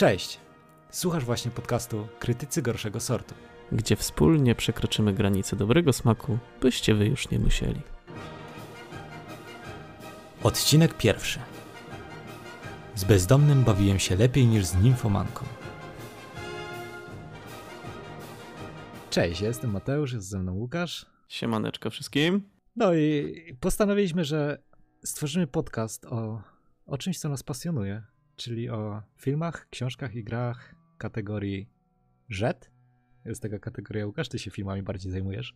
Cześć! Słuchasz właśnie podcastu Krytycy Gorszego Sortu. Gdzie wspólnie przekroczymy granice dobrego smaku, byście wy już nie musieli. Odcinek pierwszy. Z bezdomnym bawiłem się lepiej niż z nimfomanką. Cześć, ja jestem Mateusz, jest ze mną Łukasz. Siemaneczko wszystkim. No i postanowiliśmy, że stworzymy podcast o, o czymś, co nas pasjonuje, czyli o filmach, książkach i grach kategorii rzet. Jest taka kategoria, Łukasz, ty się filmami bardziej zajmujesz.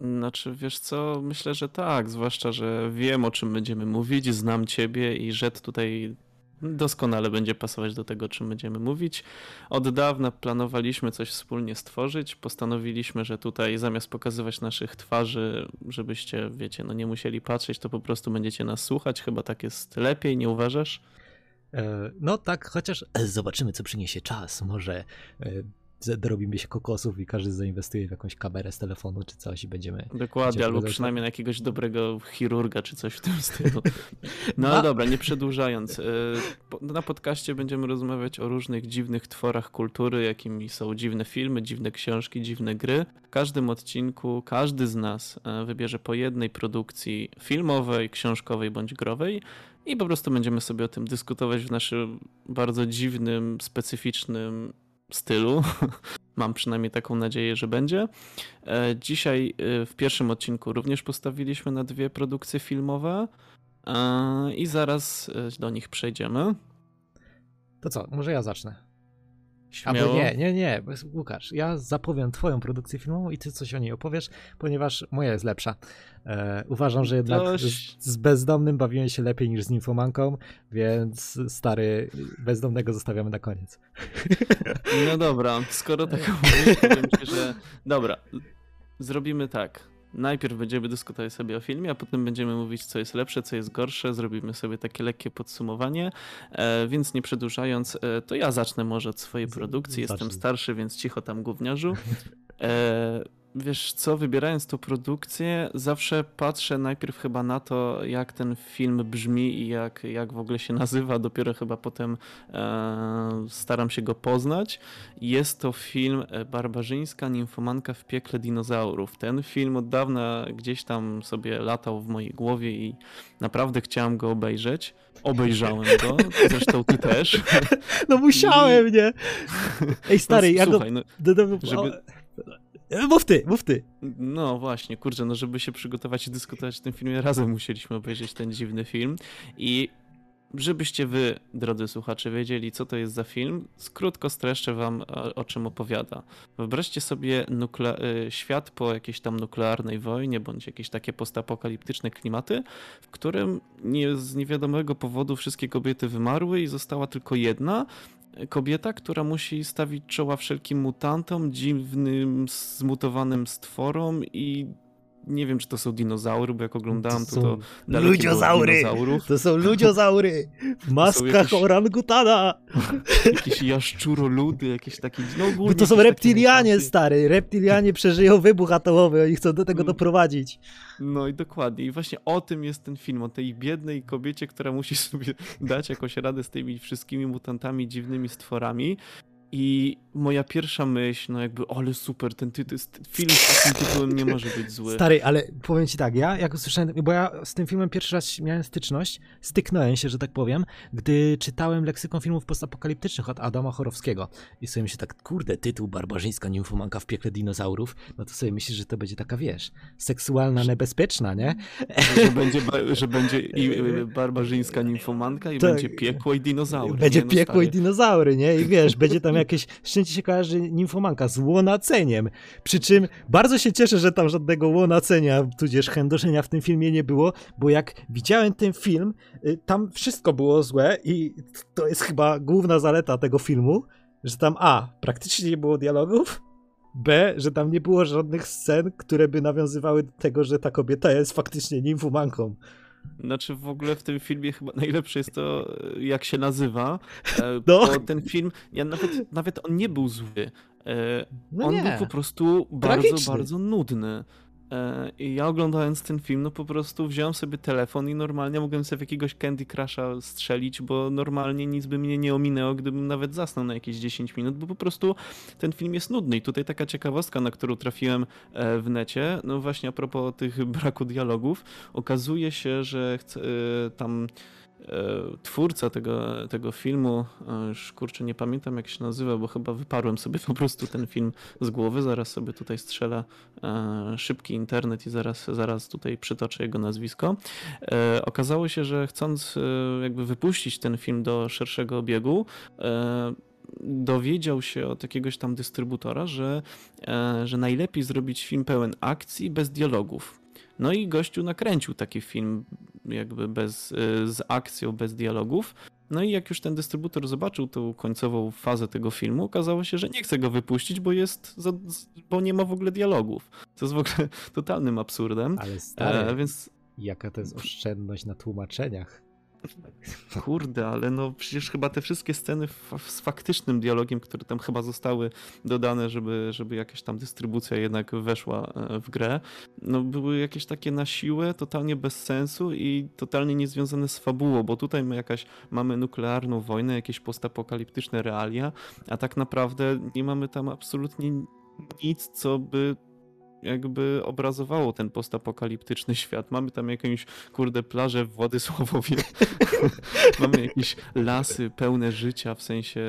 Znaczy, wiesz co, myślę, że tak, zwłaszcza, że wiem o czym będziemy mówić, znam ciebie i Rzet tutaj doskonale będzie pasować do tego, o czym będziemy mówić. Od dawna planowaliśmy coś wspólnie stworzyć. Postanowiliśmy, że tutaj zamiast pokazywać naszych twarzy, żebyście, wiecie, no nie musieli patrzeć, to po prostu będziecie nas słuchać. Chyba tak jest lepiej, nie uważasz? E, No tak, chociaż zobaczymy, co przyniesie czas. Może e, dorobimy się kokosów i każdy zainwestuje w jakąś kamerę z telefonu czy coś i będziemy... Dokładnie, albo przynajmniej na jakiegoś dobrego chirurga czy coś w tym stylu. No ale dobra, nie przedłużając. po- Na podcaście będziemy rozmawiać o różnych dziwnych tworach kultury, jakimi są dziwne filmy, dziwne książki, dziwne gry. W każdym odcinku każdy z nas e, wybierze po jednej produkcji filmowej, książkowej bądź growej i po prostu będziemy sobie o tym dyskutować w naszym bardzo dziwnym, specyficznym stylu. Mam przynajmniej taką nadzieję, że będzie. E, Dzisiaj e, w pierwszym odcinku również postawiliśmy na dwie produkcje filmowe e, i zaraz do nich przejdziemy. To co, może ja zacznę. Śmiało. Albo nie, nie, nie, Łukasz, ja zapowiem twoją produkcję filmową i ty coś o niej opowiesz, ponieważ moja jest lepsza. E, uważam, że jednak Dość. z bezdomnym bawiłem się lepiej niż z nimfomanką, więc stary, bezdomnego zostawiamy na koniec. No dobra, skoro tak mówisz, powiem ci, że dobra, zrobimy tak. Najpierw będziemy dyskutować sobie o filmie, a potem będziemy mówić, co jest lepsze, co jest gorsze. Zrobimy sobie takie lekkie podsumowanie. E, więc nie przedłużając, e, to ja zacznę może od swojej produkcji. Jestem starszy, więc cicho tam gówniarzu. Wiesz co, wybierając tą produkcję, zawsze patrzę najpierw chyba na to, jak ten film brzmi i jak, jak w ogóle się nazywa. Dopiero chyba potem e, staram się go poznać. Jest to film e, Barbarzyńska nimfomanka w piekle dinozaurów. Ten film od dawna gdzieś tam sobie latał w mojej głowie i naprawdę chciałem go obejrzeć. Obejrzałem go, zresztą ty też. No musiałem, nie? Ej, stary, no, ja go... słuchaj, no, Do, do, żeby- mów ty, mów ty. No właśnie, kurczę, no żeby się przygotować i dyskutować o tym filmie, razem musieliśmy obejrzeć ten dziwny film i żebyście wy, drodzy słuchacze, wiedzieli, co to jest za film, skrótko streszczę wam, o, o czym opowiada. Wyobraźcie sobie y, świat po jakiejś tam nuklearnej wojnie, bądź jakieś takie postapokaliptyczne klimaty, w którym nie, z niewiadomego powodu wszystkie kobiety wymarły i została tylko jedna, kobieta, która musi stawić czoła wszelkim mutantom, dziwnym, zmutowanym stworom i nie wiem, czy to są dinozaury, bo jak oglądałem, to to dalekie ludziozaury. To są ludziozaury w maskach jakieś- orangutana. Jakieś jaszczuroludy, jakieś takie... No, ogólnie to są reptilianie, stary. Reptilianie przeżyją wybuch atomowy, oni chcą do tego Mm. doprowadzić. No i dokładnie. I właśnie o tym jest ten film, o tej biednej kobiecie, która musi sobie dać jakąś radę z tymi wszystkimi mutantami, dziwnymi stworami. I moja pierwsza myśl, no jakby, ale super, ten tytuł, film z takim tytułem nie może być zły. Stary, ale powiem ci tak, ja jak usłyszałem, bo ja z tym filmem pierwszy raz miałem styczność, styknąłem się, że tak powiem, gdy czytałem leksykon filmów postapokaliptycznych od Adama Chorowskiego. I sobie myślę tak, kurde, tytuł Barbarzyńska nimfomanka w piekle dinozaurów, no to sobie myślisz, że to będzie taka, wiesz, seksualna, nebezpieczna, nie? że będzie, że będzie i y, barbarzyńska nimfomanka i Tak. będzie piekło i dinozaury. Będzie nie? No, piekło i stary. dinozaury, nie? I wiesz, będzie tam jakieś, z czym ci się kojarzy nimfomanka? Z łonaceniem. Przy czym bardzo się cieszę, że tam żadnego łonacenia, tudzież chędożenia w tym filmie nie było, bo jak widziałem ten film, y, tam wszystko było złe i to jest chyba główna zaleta tego filmu, że tam A, praktycznie nie było dialogów, B, że tam nie było żadnych scen, które by nawiązywały do tego, że ta kobieta jest faktycznie nimfomanką. Znaczy w ogóle w tym filmie chyba najlepsze jest to, jak się nazywa. e, No. Bo ten film, ja nawet, nawet on nie był zły. E, No on nie. był po prostu bardzo, bardzo nudny. E, I ja oglądając ten film, no po prostu wziąłem sobie telefon i normalnie mogłem sobie jakiegoś Candy Crusha strzelić, bo normalnie nic by mnie nie ominęło, gdybym nawet zasnął na jakieś 10 minut, bo po prostu ten film jest nudny. I tutaj taka ciekawostka, na którą trafiłem e, w necie, no właśnie a propos tych braku dialogów, okazuje się, że chce, tam E, twórca tego, tego filmu, e, już kurczę nie pamiętam jak się nazywa, bo chyba wyparłem sobie po prostu ten film z głowy, zaraz sobie tutaj strzelę e, szybki internet i zaraz, zaraz tutaj przytoczę jego nazwisko. Okazało się, że chcąc jakby wypuścić ten film do szerszego obiegu, dowiedział się od jakiegoś tam dystrybutora, że, że najlepiej zrobić film pełen akcji bez dialogów. No i gościu nakręcił taki film jakby bez, y, z akcją, bez dialogów. No i jak już ten dystrybutor zobaczył tą końcową fazę tego filmu, okazało się, że nie chce go wypuścić, bo jest, bo nie ma w ogóle dialogów. Co jest w ogóle totalnym absurdem. Ale stary, e, więc... jaka to jest oszczędność na tłumaczeniach. Kurde, ale no przecież chyba te wszystkie sceny z faktycznym dialogiem, które tam chyba zostały dodane, żeby, żeby jakaś tam dystrybucja jednak weszła e, w grę, no były jakieś takie na siłę, totalnie bez sensu i totalnie niezwiązane z fabułą, bo tutaj my jakaś mamy nuklearną wojnę, jakieś postapokaliptyczne realia, a tak naprawdę nie mamy tam absolutnie nic, co by jakby obrazowało ten postapokaliptyczny świat. Mamy tam jakąś, kurde, plażę w Władysławowie. Mamy jakieś lasy pełne życia, w sensie,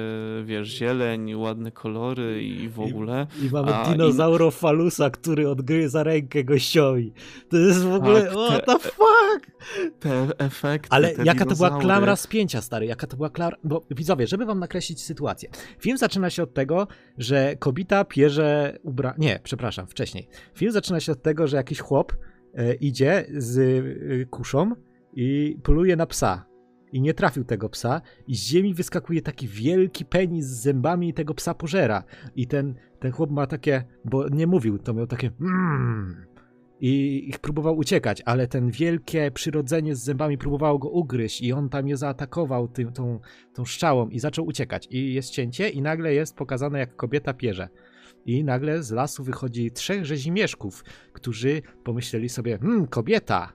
wiesz, zieleń, ładne kolory i w ogóle. I, i mamy A, dinozaurofalusa, i... który odgryza rękę gościowi. To jest w ogóle, tak, what the fuck? Te efekty, Ale te jaka to była klamra spięcia, stary, jaka to była klamra... Bo widzowie, żeby wam nakreślić sytuację. Film zaczyna się od tego, że kobita pierze ubra... Nie, przepraszam, wcześniej. Film zaczyna się od tego, że jakiś chłop e, idzie z e, kuszą i poluje na psa. I nie trafił tego psa, i z ziemi wyskakuje taki wielki penis z zębami i tego psa pożera. I ten, ten chłop ma takie, bo nie mówił, to miał takie mmm, i próbował uciekać, ale ten wielkie przyrodzenie z zębami próbowało go ugryźć i on tam je zaatakował tym, tą, tą szczałą i zaczął uciekać. I jest cięcie i nagle jest pokazane jak kobieta pierze. I nagle z lasu wychodzi trzech rzezimieszków, którzy pomyśleli sobie, hmm, kobieta,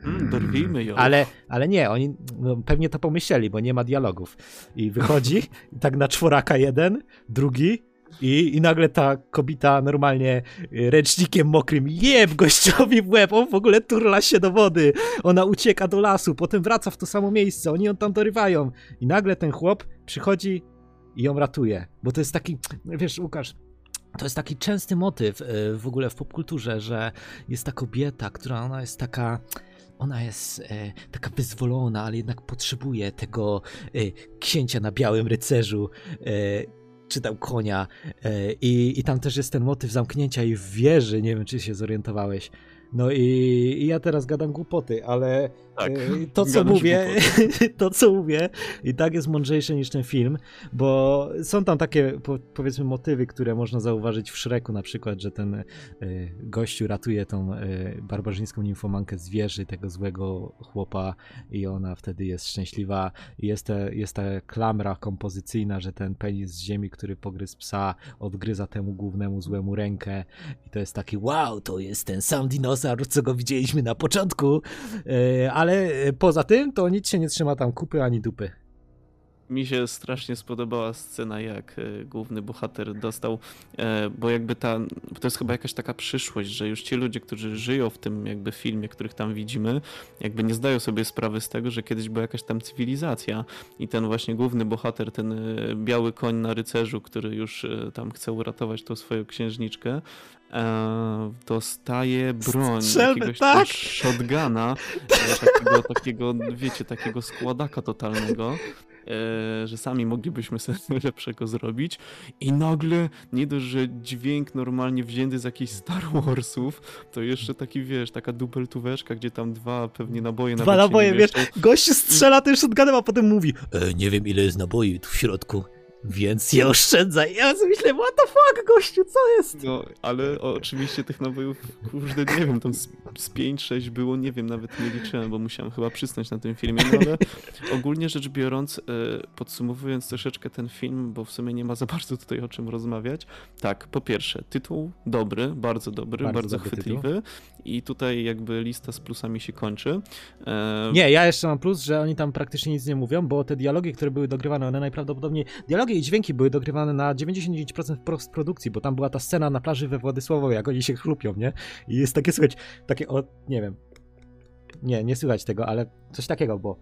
Hmm, dorwijmy ją. Ale, ale nie, oni no, pewnie to pomyśleli, bo nie ma dialogów. I wychodzi tak na czworaka jeden, drugi i, I nagle ta kobita normalnie y, ręcznikiem mokrym jeb gościowi w łeb, on w ogóle turla się do wody, ona ucieka do lasu, potem wraca w to samo miejsce, oni ją tam dorywają. I nagle ten chłop przychodzi i ją ratuje, bo to jest taki, wiesz Łukasz, to jest taki częsty motyw y, w ogóle w popkulturze, że jest ta kobieta, która ona jest taka ona jest e, taka wyzwolona, ale jednak potrzebuje tego e, księcia na białym rycerzu, e, czy tam konia. E, I, I tam też jest ten motyw zamknięcia i wieży, nie wiem czy się zorientowałeś. No i, i, ja teraz gadam głupoty, ale tak, e, to co mówię, to co mówię i tak jest mądrzejsze niż ten film, bo są tam takie powiedzmy motywy, które można zauważyć w Szreku na przykład, że ten y, gościu ratuje tą y, barbarzyńską nimfomankę z wieży, tego złego chłopa i ona wtedy jest szczęśliwa. Jest, te, jest ta klamra kompozycyjna, że ten penis z ziemi, który pogryzł psa, odgryza temu głównemu złemu rękę i to jest taki wow, to jest ten sam dinozaur, co go widzieliśmy na początku, y, ale ale poza tym to nic się nie trzyma tam kupy ani dupy. Mi się strasznie spodobała scena, jak e, główny bohater dostał, e, bo jakby ta, to jest chyba jakaś taka przyszłość, że już ci ludzie, którzy żyją w tym jakby filmie, których tam widzimy, jakby nie zdają sobie sprawy z tego, że kiedyś była jakaś tam cywilizacja i ten właśnie główny bohater, ten e, biały koń na rycerzu, który już tam chce uratować tą swoją księżniczkę, dostaje broń, Strzelby, jakiegoś tak? shotguna, takiego, takiego, wiecie, takiego składaka totalnego E, że sami moglibyśmy sobie lepszego zrobić i nagle nie dość, że dźwięk normalnie wzięty z jakichś Star Warsów, to jeszcze taki, wiesz, taka dubeltóweczka, gdzie tam dwa pewnie naboje Dwa naboje, wiesz, gość strzela tym shotgunem, a potem mówi e, nie wiem ile jest naboi tu w środku. Więc je oszczędzaj. Ja sobie myślę, what the fuck, gościu, co jest? No, ale oczywiście tych nabojów, kurde, nie wiem, tam z, z 5-6 było, nie wiem, nawet nie liczyłem, bo musiałem chyba przysnąć na tym filmie, no ale ogólnie rzecz biorąc, e, podsumowując troszeczkę ten film, bo w sumie nie ma za bardzo tutaj o czym rozmawiać, tak, po pierwsze, tytuł dobry, bardzo dobry, bardzo, bardzo chwytliwy tytuł. i tutaj jakby lista z plusami się kończy. E... Nie, ja jeszcze mam plus, że oni tam praktycznie nic nie mówią, bo te dialogi, które były dogrywane, one najprawdopodobniej, dialogi i dźwięki były dogrywane na 99% w postprodukcji, bo tam była ta scena na plaży we Władysławowie, jak oni się chlupią, nie? I jest takie słychać, takie o, nie wiem, nie, nie słychać tego, ale coś takiego, bo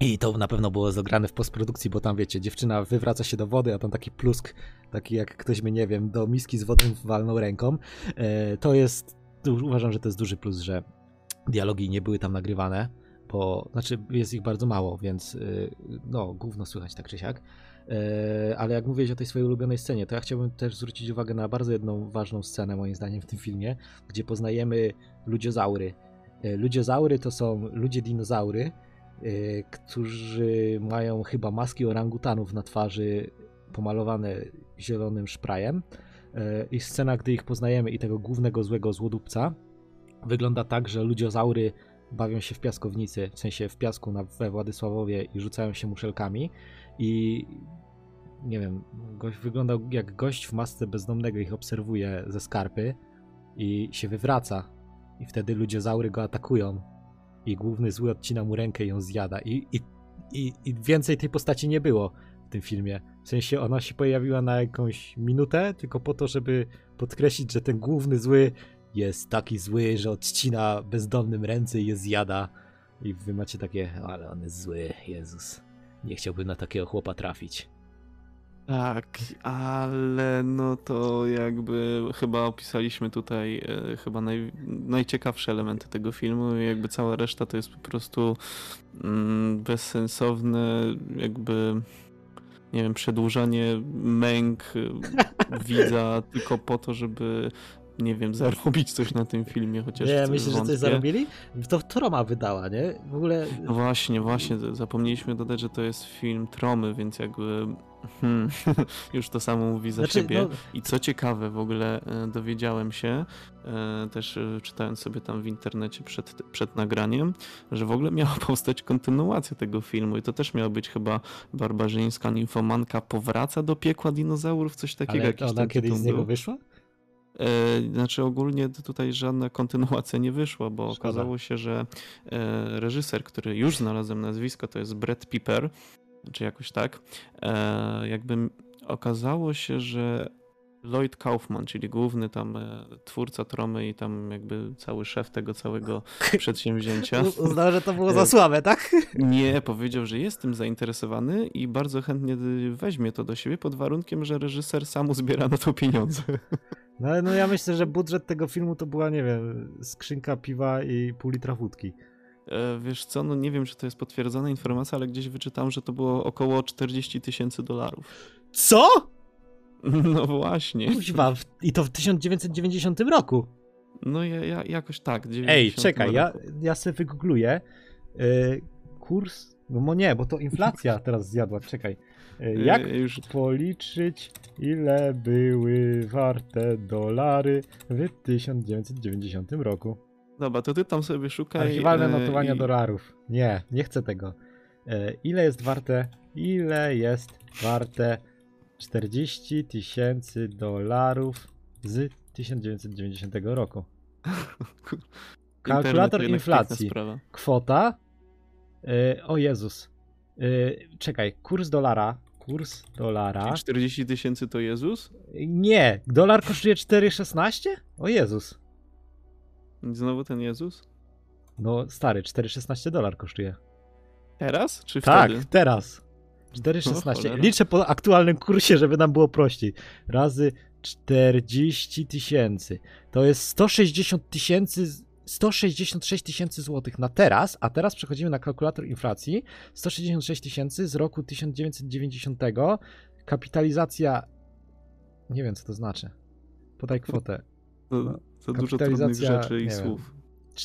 I to na pewno było zagrane w postprodukcji, bo tam wiecie, dziewczyna wywraca się do wody, a tam taki plusk, taki jak ktoś mnie, nie wiem, do miski z wodą walnął ręką. E, to jest, uważam, że to jest duży plus, że dialogi nie były tam nagrywane, bo, znaczy jest ich bardzo mało, więc y, no, gówno słychać tak czy siak. E, ale jak mówiłeś o tej swojej ulubionej scenie, to ja chciałbym też zwrócić uwagę na bardzo jedną ważną scenę, moim zdaniem, w tym filmie, gdzie poznajemy ludziozaury. E, ludziozaury to są ludzie dinozaury, Y, którzy mają chyba maski orangutanów na twarzy pomalowane zielonym szprajem. I scena, gdy ich poznajemy i tego głównego złego złodupca, wygląda tak, że ludziozaury bawią się w piaskownicy, w sensie w piasku na, we Władysławowie i rzucają się muszelkami i nie wiem, gość wyglądał jak gość w masce bezdomnego ich obserwuje ze skarpy i się wywraca i wtedy ludzie zaury go atakują i główny zły odcina mu rękę i ją zjada. I, i, i, I więcej tej postaci nie było w tym filmie. W sensie ona się pojawiła na jakąś minutę, tylko po to, żeby podkreślić, że ten główny zły jest taki zły, że odcina bezdomnym ręce i je zjada. I wy macie takie, ale on jest zły, Jezus. Nie chciałbym na takiego chłopa trafić. Tak, ale no to jakby chyba opisaliśmy tutaj e, chyba naj, najciekawsze elementy tego filmu i jakby cała reszta to jest po prostu mm, bezsensowne jakby nie wiem, przedłużanie męk e, widza tylko po to, żeby nie wiem, zarobić coś na tym filmie, chociaż. Nie, myślę, że coś zarobili? To Troma wydała, nie? W ogóle. No właśnie, właśnie, zapomnieliśmy dodać, że to jest film Tromy, więc jakby Hmm, już to samo mówi za znaczy, siebie. No... I co ciekawe, w ogóle e, dowiedziałem się, e, też e, czytając sobie tam w internecie przed, przed nagraniem, że w ogóle miała powstać kontynuacja tego filmu i to też miała być chyba barbarzyńska nimfomanka powraca do piekła dinozaurów, coś takiego. Ale ona kiedyś z niego wyszła? Znaczy ogólnie tutaj żadna kontynuacja nie wyszła, bo Szkoda. okazało się, że reżyser, który już znalazłem nazwisko, to jest Brett Piper, czy jakoś tak, e, jakby okazało się, że Lloyd Kaufman, czyli główny tam e, twórca Tromy i tam jakby cały szef tego całego przedsięwzięcia. Uznał, że to było za słabe, tak? Nie, powiedział, że jest tym zainteresowany i bardzo chętnie weźmie to do siebie pod warunkiem, że reżyser sam uzbiera na to pieniądze. No, no ja myślę, że budżet tego filmu to była, nie wiem, skrzynka piwa i pół litra wódki. E, wiesz co, no nie wiem, czy to jest potwierdzona informacja, ale gdzieś wyczytałem, że to było około 40 tysięcy dolarów. Co? No właśnie. Kuźwa, i to w 1990 roku. No ja, ja jakoś tak. Ej, czekaj, ja, ja sobie wygoogluję. Yy, kurs, no nie, bo to inflacja teraz zjadła, czekaj. Yy, jak yy, już... policzyć, ile były warte dolary w 1990 roku? Dobra, to ty tam sobie szukaj. Archiwalne e, notowania i... dolarów. Nie, nie chcę tego. E, ile jest warte, ile jest warte 40 tysięcy dolarów z 1990 roku? Kalkulator inflacji. Kwota. E, o Jezus. Czekaj, kurs dolara. Kurs dolara. Czyli 40 tysięcy to Jezus? Nie, dolar kosztuje 4,16? O Jezus. Znowu ten Jezus? No stary, 4,16 dolar kosztuje. Teraz? Czy tak, wtedy? teraz. 4,16. No, Liczę po aktualnym kursie, żeby nam było prościej. Razy 40 tysięcy. To jest 160 tysięcy 166 tysięcy złotych na teraz, a teraz przechodzimy na kalkulator inflacji. 166 tysięcy z roku 1990. Kapitalizacja. Nie wiem, co to znaczy. Podaj kwotę. Za dużo trudnych rzeczy i słów.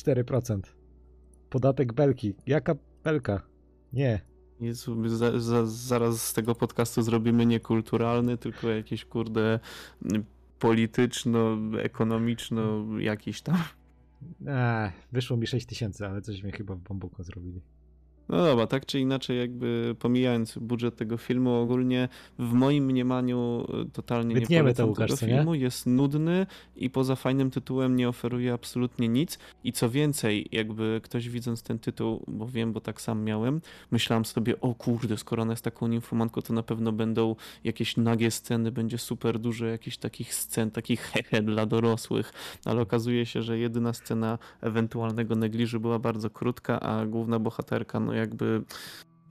Wiem, 4%. Podatek belki. Jaka belka? Nie. Jezu, za, za, zaraz z tego podcastu zrobimy niekulturalny, tylko jakieś kurde polityczno, ekonomiczno, jakiś tam. Ech, wyszło mi 6 tysięcy, ale coś mnie chyba w bambuko zrobili. No dobra, tak czy inaczej, jakby pomijając budżet tego filmu, ogólnie w moim mniemaniu e, totalnie Wytniemy nie polecam to, Łukasz, tego co nie? filmu. Jest nudny i poza fajnym tytułem nie oferuje absolutnie nic. I co więcej, jakby ktoś widząc ten tytuł, bo wiem, bo tak sam miałem, myślałem sobie, o kurde, skoro ona jest taką ninfomanką, to na pewno będą jakieś nagie sceny, będzie super dużo jakichś takich scen, takich hehe dla dorosłych, ale okazuje się, że jedyna scena ewentualnego negliżu była bardzo krótka, a główna bohaterka, no jakby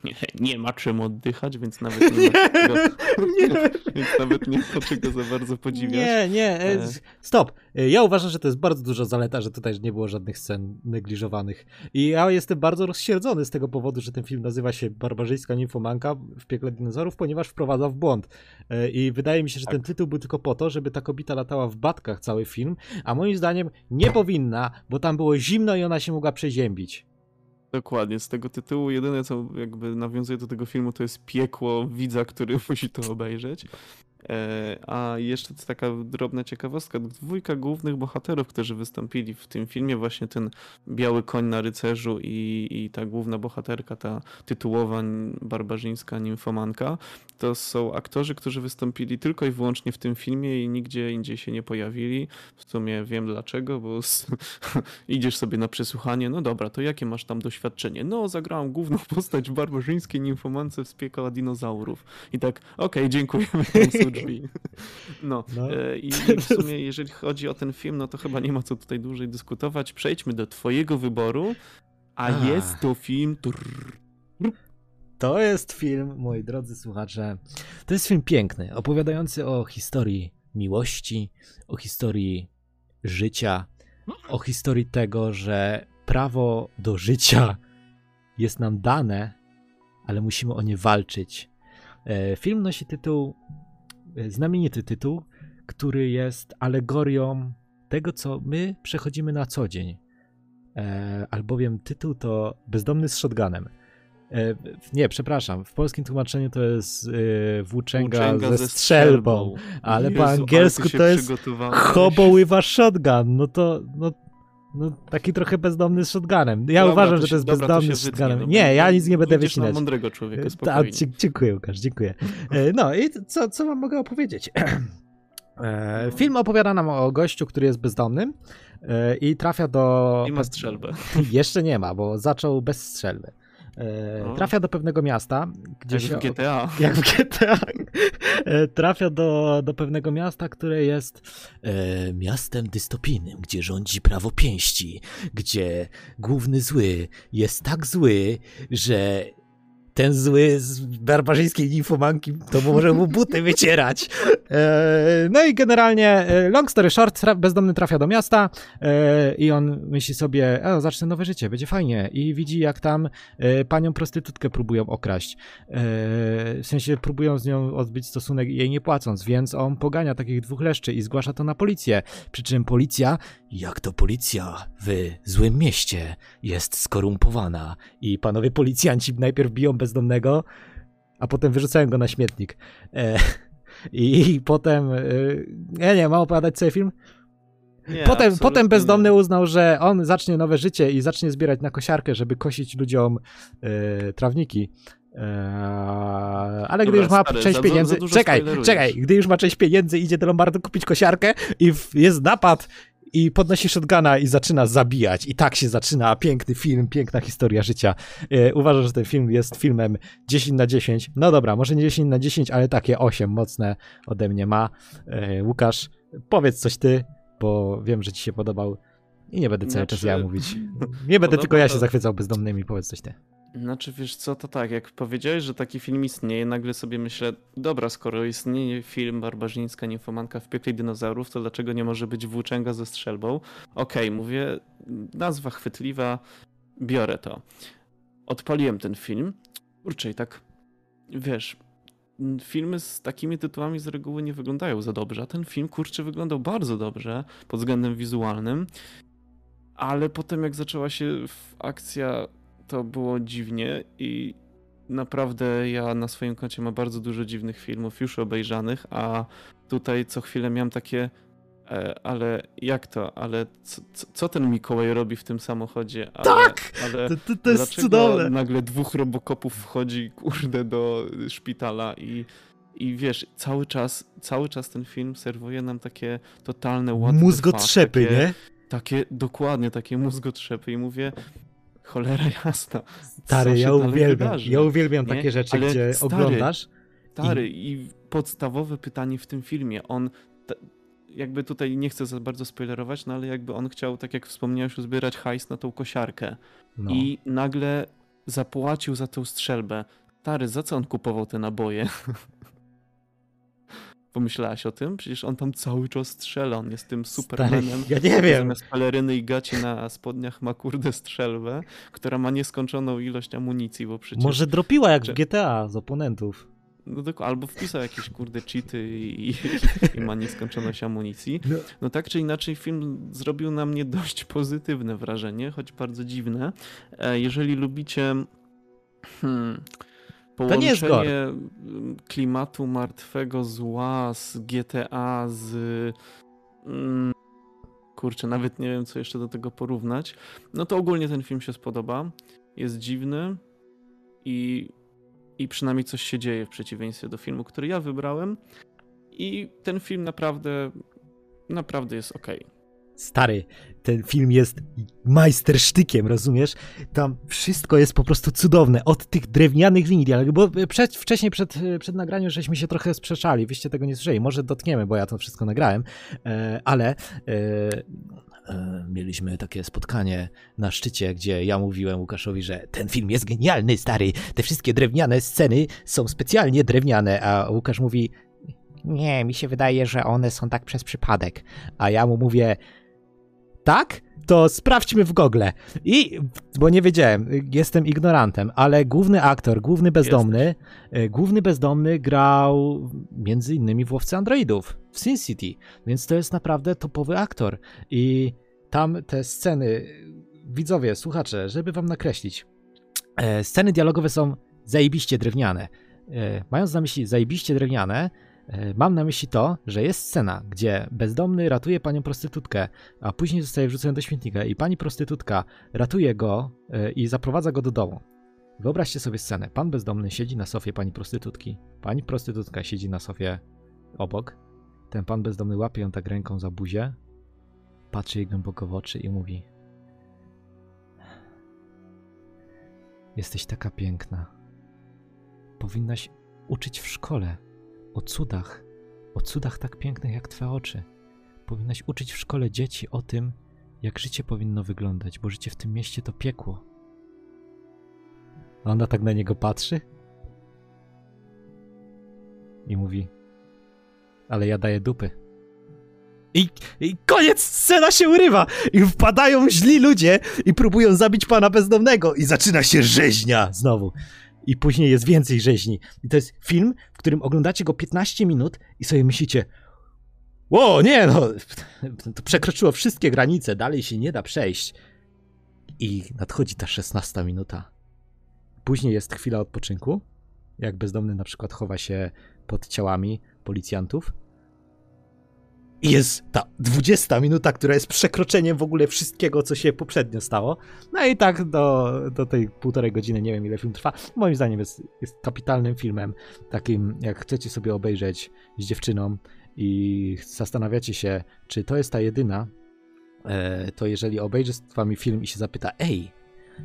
nie, nie ma czym oddychać, więc nawet nie, ma czego, nie. więc nawet nie ma czego za bardzo podziwiać. Nie, nie, e, E. stop. E, Ja uważam, że to jest bardzo duża zaleta, że tutaj nie było żadnych scen negliżowanych. I ja jestem bardzo rozsierdzony z tego powodu, że ten film nazywa się Barbarzyńska Nimfomanka w piekle dinozaurów, ponieważ wprowadza w błąd. I wydaje mi się, że Tak. ten tytuł był tylko po to, żeby ta kobieta latała w batkach cały film, a moim zdaniem nie powinna, bo tam było zimno i ona się mogła przeziębić. Dokładnie, z tego tytułu jedyne co jakby nawiązuje do tego filmu to jest piekło widza, który musi to obejrzeć. E, a jeszcze to taka drobna ciekawostka, dwójka głównych bohaterów, którzy wystąpili w tym filmie, właśnie ten biały koń na rycerzu i, i ta główna bohaterka, ta tytułowa barbarzyńska nimfomanka, to są aktorzy, którzy wystąpili tylko i wyłącznie w tym filmie i nigdzie indziej się nie pojawili. W sumie wiem dlaczego, bo idziesz sobie na przesłuchanie, no dobra, to jakie masz tam doświadczenie? No, zagrałem główną postać w barbarzyńskiej nimfomance z piekła dinozaurów. I tak, okej, dziękujemy, tam są drzwi. No, No. e, i w sumie jeżeli chodzi o ten film, no to chyba nie ma co tutaj dłużej dyskutować. Przejdźmy do twojego wyboru, a Ach. jest to film... To jest film, moi drodzy słuchacze, to jest film piękny, opowiadający o historii miłości, o historii życia, o historii tego, że prawo do życia jest nam dane, ale musimy o nie walczyć. E, Film nosi tytuł, znamienity tytuł, który jest alegorią tego, co my przechodzimy na co dzień. E, albowiem tytuł to Bezdomny z shotgunem. E, nie, przepraszam, w polskim tłumaczeniu to jest e, włóczęga, Włóczęga ze strzelbą, ale Jezu, po angielsku to jest hobo with a shotgun. No to, no, no taki trochę bezdomny z shotgunem. Ja Dobra, uważam, to że się- to jest dobra, bezdomny się z wytnie, shotgunem. no, Nie, ja nic nie będę wycinać. mądrego człowieka, Ta, spokojnie. dzie- dziękuję, Łukasz, dziękuję. E, No i co, co wam mogę opowiedzieć? E. Film opowiada nam o gościu, który jest bezdomnym e, i trafia do... I ma strzelbę. Jeszcze nie ma, bo zaczął bez strzelby. E, No. Trafia do pewnego miasta, gdzie Jak się... w GTA. Jak w GTA. E, Trafia do, do pewnego miasta, które jest e, miastem dystopijnym, gdzie rządzi prawo pięści, gdzie główny zły jest tak zły, że ten zły z barbarzyńskiej nimfomanki to może mu buty wycierać. E, no i generalnie, e, long story short, bezdomny trafia do miasta e, i on myśli sobie, o, zacznę nowe życie, będzie fajnie. I widzi, jak tam e, panią prostytutkę próbują okraść. E, w sensie próbują z nią odbyć stosunek jej nie płacąc, więc on pogania takich dwóch leszczy i zgłasza to na policję. Przy czym policja, jak to policja w złym mieście, jest skorumpowana. I panowie policjanci najpierw biją bezdomnego, a potem wyrzucają go na śmietnik. E, I potem, e, ja nie, mam opowiadać cały film? Nie, Potem, potem bezdomny nie. uznał, że on zacznie nowe życie i zacznie zbierać na kosiarkę, żeby kosić ludziom e, trawniki. E, ale gdy Dobra, już ma stary, część za- za- pieniędzy. za dużo czekaj, spoilerujesz. czekaj, gdy już ma część pieniędzy, idzie do Lombardu kupić kosiarkę i w, jest napad i podnosi shotguna i zaczyna zabijać. I tak się zaczyna piękny film, piękna historia życia. E, uważam, że ten film jest filmem 10 na 10. No dobra, może nie 10 na 10, ale takie 8 mocne ode mnie ma. E, Łukasz, powiedz coś ty, bo wiem, że ci się podobał. I nie będę cały czas ja Znaczy, mówić. Nie będę tylko ja to- się zachwycał bezdomnymi, powiedz coś ty. Znaczy, wiesz co, to tak, jak powiedziałeś, że taki film istnieje, nagle sobie myślę, dobra, skoro istnieje film Barbarzyńska Nimfomanka w piekle dinozaurów, to dlaczego nie może być włóczęga ze strzelbą? Okej, mówię, nazwa chwytliwa, biorę to. Odpaliłem ten film, kurczę i tak, wiesz, filmy z takimi tytułami z reguły nie wyglądają za dobrze, a ten film, kurczę, wyglądał bardzo dobrze pod względem wizualnym, ale potem jak zaczęła się akcja to było dziwnie i naprawdę ja na swoim koncie mam bardzo dużo dziwnych filmów już obejrzanych, a tutaj co chwilę miałem takie e, ale jak to? Ale co, co, ten Mikołaj robi w tym samochodzie? Ale, tak! Ale to, to, to jest cudowne. nagle dwóch robokopów wchodzi, kurde, do szpitala i i wiesz, cały czas, cały czas ten film serwuje nam takie totalne what Mózgotrzepy, takie, nie? Takie, dokładnie, takie mózgotrzepy i mówię, cholera jasna. Stary, ja uwielbiam, ja uwielbiam nie? takie rzeczy, Ale gdzie stary, oglądasz. Stary, i... i podstawowe pytanie w tym filmie, on jakby tutaj nie chcę za bardzo spoilerować, no ale jakby on chciał, tak jak wspomniałeś, uzbierać hajs na tą kosiarkę. No. I nagle zapłacił za tą strzelbę. Stary, za co on kupował te naboje? Pomyślałaś o tym? Przecież on tam cały czas strzela, on jest tym supermanem. Ja nie wiem. Zamiast peleryny i gaci na spodniach ma kurde strzelbę, która ma nieskończoną ilość amunicji, bo przecież... Może dropiła jak w GTA z oponentów. No dokładnie, albo wpisał jakieś kurde cheaty i, i, i ma nieskończoność amunicji. No. no tak czy inaczej film zrobił na mnie dość pozytywne wrażenie, choć bardzo dziwne. E, jeżeli lubicie... Hmm, to nie jest gore. klimatu martwego zła z GTA, z... Mm, kurczę, nawet nie wiem, co jeszcze do tego porównać. No to ogólnie ten film się spodoba. Jest dziwny i, i przynajmniej coś się dzieje w przeciwieństwie do filmu, który ja wybrałem. I ten film naprawdę, naprawdę jest ok. Stary, ten film jest majstersztykiem, rozumiesz? Tam wszystko jest po prostu cudowne, od tych drewnianych linii bo przed, wcześniej przed, przed nagraniem żeśmy się trochę sprzeczali, wyście tego nie słyszeli, może dotkniemy, bo ja to wszystko nagrałem, e, ale e, e, mieliśmy takie spotkanie na szczycie, gdzie ja mówiłem Łukaszowi, że ten film jest genialny, stary, te wszystkie drewniane sceny są specjalnie drewniane, a Łukasz mówi, nie, mi się wydaje, że one są tak przez przypadek. A ja mu mówię, tak? To sprawdźmy w Google. I, bo nie wiedziałem, jestem ignorantem, ale główny aktor, główny bezdomny, Jesteś. E, główny bezdomny grał między innymi w Łowcy Androidów w Sin City, więc to jest naprawdę topowy aktor. I tam te sceny, widzowie, słuchacze, żeby wam nakreślić, e, sceny dialogowe są zajebiście drewniane. E, mając na myśli zajebiście drewniane, mam na myśli to, że jest scena, gdzie bezdomny ratuje panią prostytutkę, a później zostaje wrzucony do śmietnika i pani prostytutka ratuje go e, i zaprowadza go do domu. Wyobraźcie sobie scenę. Pan bezdomny siedzi na sofie pani prostytutki. Pani prostytutka siedzi na sofie obok. Ten pan bezdomny łapie ją tak ręką za buzię, patrzy jej głęboko w oczy i mówi: Jesteś taka piękna. Powinnaś uczyć w szkole o cudach, o cudach tak pięknych jak Twe oczy. Powinnaś uczyć w szkole dzieci o tym, jak życie powinno wyglądać, bo życie w tym mieście to piekło. A ona tak na niego patrzy i mówi: Ale ja daję dupy. I, I, koniec, scena się urywa i wpadają źli ludzie i próbują zabić pana bezdomnego i zaczyna się rzeźnia znowu i później jest więcej rzeźni. I to jest film, w którym oglądacie go 15 minut i sobie myślicie, o nie no, to przekroczyło wszystkie granice, dalej się nie da przejść. I nadchodzi ta 16 minuta. Później jest chwila odpoczynku, jak bezdomny na przykład chowa się pod ciałami policjantów i jest ta 20 minuta, która jest przekroczeniem w ogóle wszystkiego, co się poprzednio stało. No i tak do, do tej półtorej godziny, nie wiem ile film trwa. Moim zdaniem jest, jest kapitalnym filmem. Takim, jak chcecie sobie obejrzeć z dziewczyną i zastanawiacie się, czy to jest ta jedyna, e, to jeżeli obejrzy z wami film i się zapyta, ej,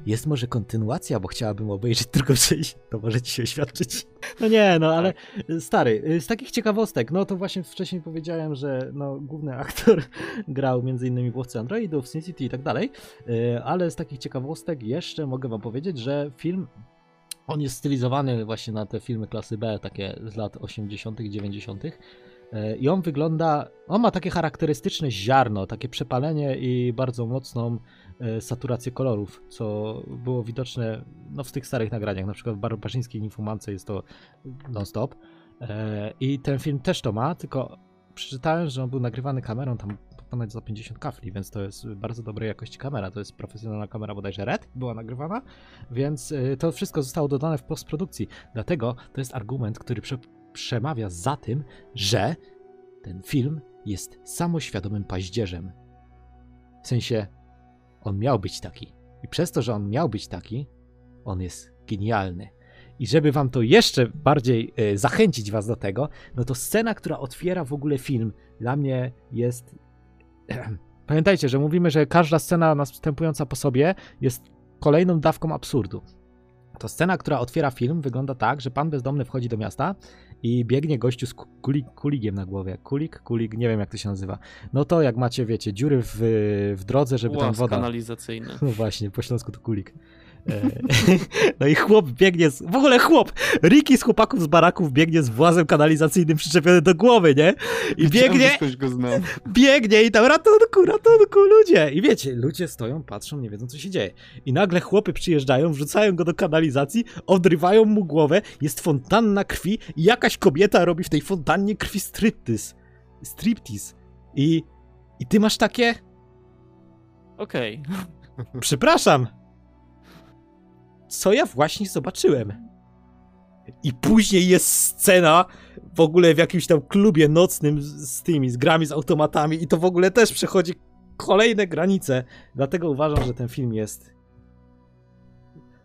jest może kontynuacja, bo chciałabym obejrzeć drugą część, to możecie się oświadczyć. No nie, no ale stary, z takich ciekawostek, no to właśnie wcześniej powiedziałem, że no, główny aktor grał między innymi w Łowcy Androidów, Sin City i tak dalej, y, ale z takich ciekawostek jeszcze mogę wam powiedzieć, że film on jest stylizowany właśnie na te filmy klasy B, takie z lat 80., 90. Y, I on wygląda, on ma takie charakterystyczne ziarno, takie przepalenie i bardzo mocną saturację kolorów, co było widoczne no, w tych starych nagraniach, na przykład w Barbarzyńskiej Ninfumance jest to non-stop. E, I ten film też to ma, tylko przeczytałem, że on był nagrywany kamerą tam ponoć za 50 kafli, więc to jest bardzo dobrej jakości kamera. To jest profesjonalna kamera bodajże RED, była nagrywana, więc y, to wszystko zostało dodane w postprodukcji. Dlatego to jest argument, który prze przemawia za tym, że ten film jest samoświadomym paździerzem. W sensie, on miał być taki. I przez to, że on miał być taki, on jest genialny. I żeby wam to jeszcze bardziej y, zachęcić was do tego, no to scena, która otwiera w ogóle film, dla mnie jest. Pamiętajcie, że mówimy, że każda scena następująca po sobie jest kolejną dawką absurdu. To scena, która otwiera film, wygląda tak, że pan bezdomny wchodzi do miasta i biegnie gościu z kulik, kuligiem na głowie. Kulik, kulik, nie wiem jak to się nazywa. No to jak macie, wiecie, dziury w, w drodze, żeby Łaz tam woda. kanalizacyjny. No właśnie, po śląsku to kulik. E, No i chłop biegnie, z, w ogóle chłop, Ricky z chłopaków z baraków biegnie z włazem kanalizacyjnym przyczepiony do głowy, nie? I biegnie, Ktoś go znam. biegnie i tam ratunku, ratunku, ludzie. I wiecie, ludzie stoją, patrzą, nie wiedzą co się dzieje. I nagle chłopy przyjeżdżają, wrzucają go do kanalizacji, odrywają mu głowę, jest fontanna krwi i jakaś kobieta robi w tej fontannie krwi striptease. Striptease. I, i ty masz takie, Okej. przepraszam, co ja właśnie zobaczyłem? I później jest scena w ogóle w jakimś tam klubie nocnym z, z tymi, z grami, z automatami i to w ogóle też przechodzi kolejne granice. Dlatego uważam, że ten film jest,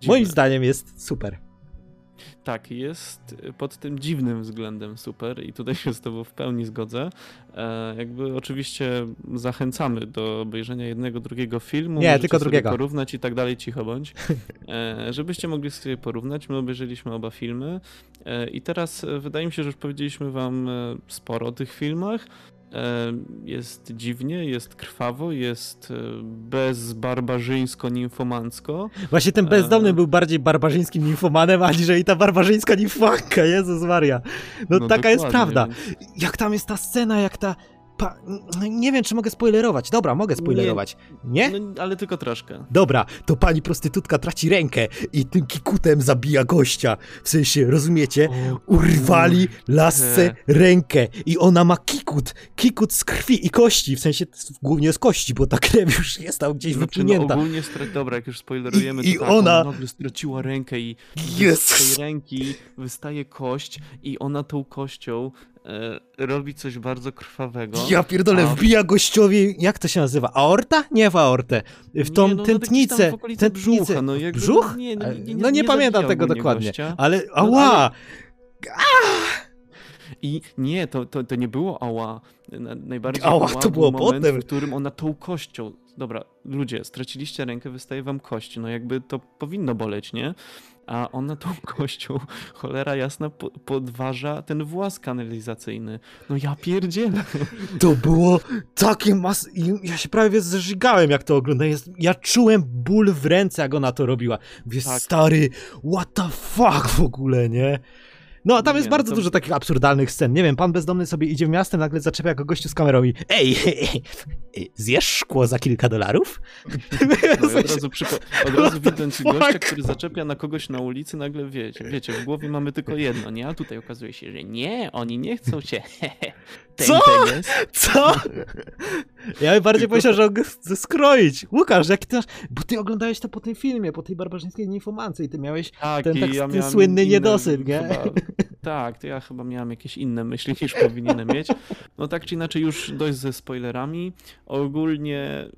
moim Dziwne. zdaniem jest super. Tak, jest pod tym dziwnym względem super i tutaj się z tobą w pełni zgodzę. E, jakby oczywiście zachęcamy do obejrzenia jednego, drugiego filmu. Nie, tylko drugiego. porównać i tak dalej, cicho bądź. E, żebyście mogli sobie porównać, my obejrzeliśmy oba filmy e, i teraz e, wydaje mi się, że już powiedzieliśmy wam e, sporo o tych filmach. E, Jest dziwnie, jest krwawo, jest e, bezbarbarzyńsko-nimfomancko. Właśnie ten bezdomny E. był bardziej barbarzyńskim nimfomanem, aniżeli ta barbarzyńska nimfanka, Jezus Maria. No, taka jest prawda. więc- Jak tam jest ta scena, jak ta... Pa... Nie wiem, czy mogę spoilerować. Dobra, mogę spoilerować. Nie? No, ale tylko troszkę. Dobra, to pani prostytutka traci rękę i tym kikutem zabija gościa. W sensie, rozumiecie? Urwali lasce rękę i ona ma kikut. Kikut z krwi i kości. W sensie głównie z kości, bo ta krew już jest tam gdzieś Znaczy, no wypłynięta. ogólnie, stra- dobra, jak już spoilerujemy, I- i to tak, ona- nagle straciła rękę i z Jezus. tej ręki wystaje kość i ona tą kością robi coś bardzo krwawego. Ja pierdolę, A- wbija gościowi, jak to się nazywa? Aorta? Nie w aortę. W tą Nie, no, no, tętnicę. w tętnicę. brzucha, no jakby, Brzuch? Nie, no, nie, nie, no nie, pamiętam tego dokładnie. Gościa. Ale, No, ała! ale- I nie, to, to, to nie było ała. Na- Najbardziej Ała, ała to był było moment, potem. w którym ona tą kością. Dobra, ludzie, straciliście rękę, wystaje wam kość. No jakby to powinno boleć, nie? A ona tą kością, cholera jasna, po, podważa ten włas kanalizacyjny. No ja pierdzielę. To było takie mas... Ja się prawie zżygałem, jak to oglądałem. Ja czułem ból w ręce, jak ona to robiła. Mówię, Tak. stary, what the fuck w ogóle, nie? No, tam jest no bardzo to- dużo takich absurdalnych scen. Nie wiem, pan bezdomny sobie idzie w miastem, nagle zaczepia go gościu z kamerą i ej, zjesz szkło za kilka dolarów? No od razu, przypo- od razu widząc gościa, który zaczepia na kogoś na ulicy, nagle wiecie, wiecie, w głowie mamy tylko jedno, nie? A tutaj okazuje się, że nie, oni nie chcą się. Co? Co? Ja bym bardziej powiedział, że on chce skroić. Łukasz, jaki ty masz... Bo ty oglądałeś to po tym filmie, po tej barbarzyńskiej ninfomance i ty miałeś Tak, ten, tak, ja ten słynny inne niedosyt, nie? Chyba, tak, to ja chyba miałem jakieś inne myśli niż powinienem mieć. No tak czy inaczej, już dość ze spoilerami. Ogólnie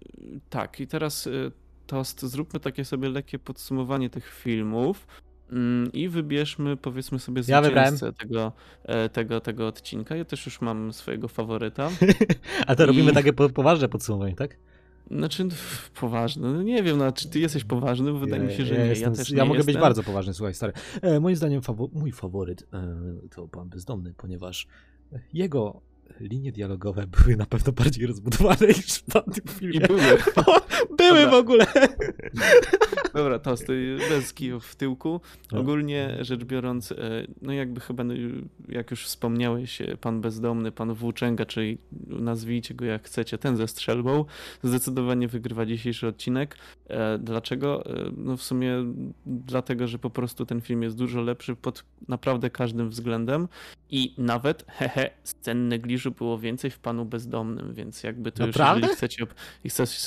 tak, i teraz y, Toast, zróbmy takie sobie lekkie podsumowanie tych filmów. Mm, I wybierzmy, powiedzmy sobie, Ja zwycięzcę tego, e, tego, tego odcinka. Ja też już mam swojego faworyta. A to robimy I- takie po, poważne podsumowanie, tak? Znaczy, pff, poważny. No nie wiem, no, czy ty jesteś poważny? Bo Wydaje mi się, że nie. jestem, ja też ja nie mogę jestem. być bardzo poważny, słuchaj, stary. E, moim zdaniem fawo mój faworyt e, to pan bezdomny, ponieważ jego linie dialogowe były na pewno bardziej rozbudowane niż w tamtym I filmie. były. O, były Dobra. w ogóle. Dobra, to stoi bez kijów w tyłku. No. Ogólnie rzecz biorąc, e, no jakby chyba, no, jak już wspomniałeś, e, pan bezdomny, pan Włóczęga, czyli nazwijcie go jak chcecie, ten ze strzelbą, zdecydowanie wygrywa dzisiejszy odcinek. E, Dlaczego? No w sumie dlatego, że po prostu ten film jest dużo lepszy pod naprawdę każdym względem i nawet, hehe, scen negliżuje już było więcej w Panu Bezdomnym, więc jakby to Naprawdę? już, jeżeli chcecie,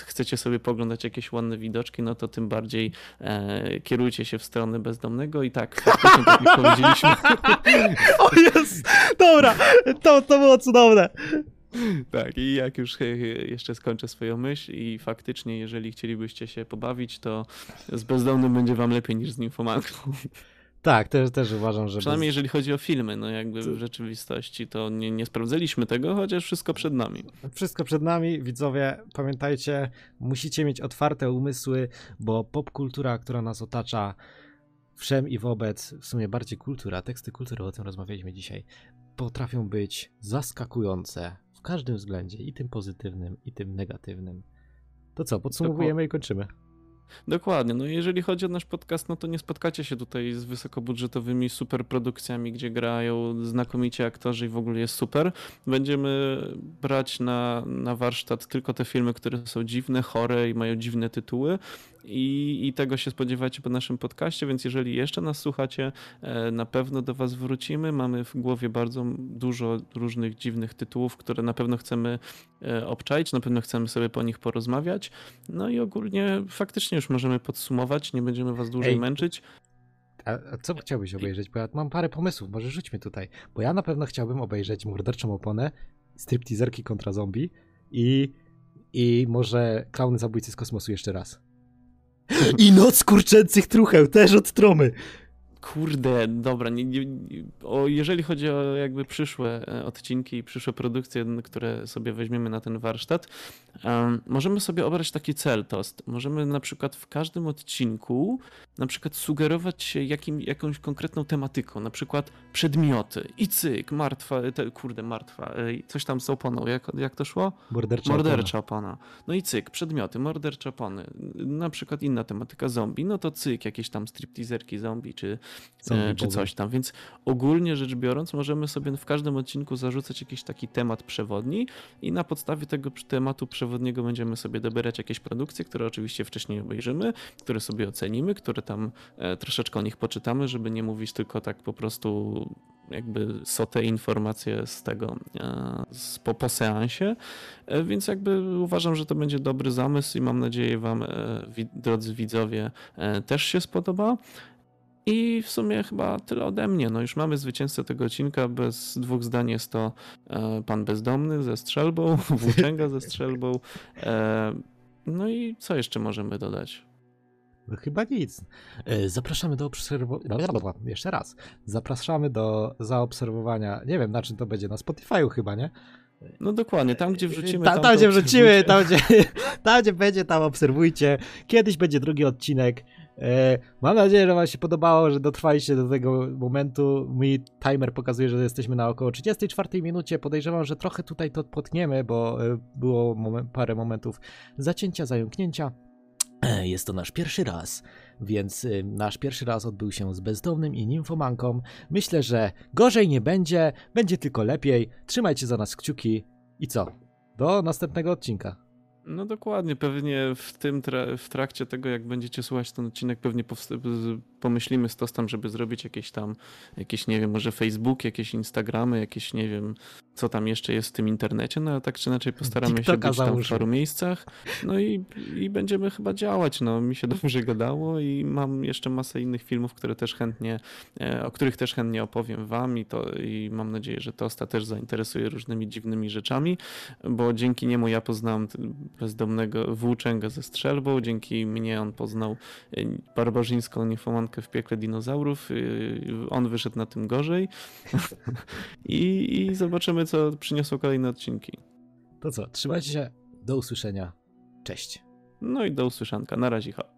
chcecie sobie poglądać jakieś ładne widoczki, no to tym bardziej e, kierujcie się w stronę Bezdomnego i tak, faktycznie tak jak powiedzieliśmy. O jest! Dobra, to, to było cudowne. Tak, i jak już jeszcze skończę swoją myśl i faktycznie, jeżeli chcielibyście się pobawić, to z bezdomnym będzie wam lepiej niż z nimfomanką. Tak, też, też uważam, że. Przynajmniej bez... jeżeli chodzi o filmy, no jakby w rzeczywistości to nie, nie sprawdzaliśmy tego, chociaż wszystko przed nami. Wszystko przed nami, widzowie, pamiętajcie, musicie mieć otwarte umysły, bo popkultura, która nas otacza, wszem i wobec, w sumie bardziej kultura, teksty kultury, o tym rozmawialiśmy dzisiaj, potrafią być zaskakujące w każdym względzie, i tym pozytywnym, i tym negatywnym. To co, podsumowujemy i kończymy. Dokładnie. No jeżeli chodzi o nasz podcast, no to nie spotkacie się tutaj z wysokobudżetowymi superprodukcjami, gdzie grają znakomici aktorzy i w ogóle jest super. Będziemy brać na, na warsztat tylko te filmy, które są dziwne, chore i mają dziwne tytuły. I, I tego się spodziewacie po naszym podcaście, więc jeżeli jeszcze nas słuchacie, e, na pewno do Was wrócimy. Mamy w głowie bardzo dużo różnych dziwnych tytułów, które na pewno chcemy e, obczaić, na pewno chcemy sobie po nich porozmawiać. No i ogólnie faktycznie już możemy podsumować, nie będziemy Was dłużej Ej. męczyć. A, co chciałbyś obejrzeć? Bo ja mam parę pomysłów, może rzućmy tutaj. Bo ja na pewno chciałbym obejrzeć Morderczą Oponę, stripteaserki kontra zombie i, i może Klauny Zabójcy z Kosmosu jeszcze raz. I Noc Kurczęcych Trucheł, też od Tromy. Kurde, dobra, nie, nie, o, jeżeli chodzi o jakby przyszłe e, odcinki i przyszłe produkcje, które sobie weźmiemy na ten warsztat, um, możemy sobie obrać taki cel tost. Możemy na przykład w każdym odcinku na przykład sugerować się jakim, jakąś konkretną tematyką, na przykład przedmioty i cyk, martwa, te, kurde, martwa, coś tam z oponą, jak, jak to szło? Mordercza, mordercza opona. opona. No i cyk, przedmioty, mordercze opony, na przykład inna tematyka zombie, no to cyk, jakieś tam stripteaserki zombie, czy E, czy coś tam. Więc ogólnie rzecz biorąc, możemy sobie w każdym odcinku zarzucać jakiś taki temat przewodni i na podstawie tego tematu przewodniego będziemy sobie dobierać jakieś produkcje, które oczywiście wcześniej obejrzymy, które sobie ocenimy, które tam e, troszeczkę o nich poczytamy, żeby nie mówić tylko tak po prostu jakby sotę informacje z tego e, z, po, po seansie, więc jakby uważam, że to będzie dobry zamysł i mam nadzieję wam, drodzy widzowie, też się spodoba. I w sumie chyba tyle ode mnie. No już mamy zwycięzcę tego odcinka. Bez dwóch zdań jest to e, pan bezdomny ze strzelbą, włóczęga ze strzelbą. E, no i co jeszcze możemy dodać? No chyba nic. E, zapraszamy do obserwowania. Jeszcze raz. Zapraszamy do zaobserwowania. Nie wiem, na czym to będzie. Na Spotify'u chyba, nie? No dokładnie, tam gdzie wrzucimy. Ta, tam, tam gdzie wrzucimy, tam gdzie, tam gdzie będzie, tam obserwujcie. Kiedyś będzie drugi odcinek. E, mam nadzieję, że Wam się podobało, że dotrwaliście do tego momentu. Mój timer pokazuje, że jesteśmy na około 34 minucie. Podejrzewam, że trochę tutaj to potniemy, bo e, było moment, parę momentów zacięcia, zająknięcia. E, jest to nasz pierwszy raz, więc nasz pierwszy raz odbył się z bezdomnym i nimfomanką. Myślę, że gorzej nie będzie, będzie tylko lepiej. Trzymajcie za nas kciuki i co? Do następnego odcinka. No dokładnie, pewnie w tym tra w trakcie tego, jak będziecie słuchać ten odcinek, pewnie pomyślimy z Tostem, żeby zrobić jakieś tam, jakieś, nie wiem, może Facebook, jakieś Instagramy, jakieś, nie wiem, co tam jeszcze jest w tym internecie, no ale tak czy inaczej postaramy TikToka się być tam w paru miejscach, no i, i będziemy chyba działać, no mi się dobrze gadało i mam jeszcze masę innych filmów, które też chętnie, e, o których też chętnie opowiem wam i to i mam nadzieję, że Tosta też zainteresuje różnymi dziwnymi rzeczami, bo dzięki niemu ja poznałem bezdomnego włóczęga ze strzelbą, dzięki mnie on poznał e, barbarzyńską w piekle dinozaurów, e, on wyszedł na tym gorzej I, i zobaczymy co przyniosą kolejne odcinki. To co, trzymajcie się, do usłyszenia, cześć. No i do usłyszanka, na razie, ha.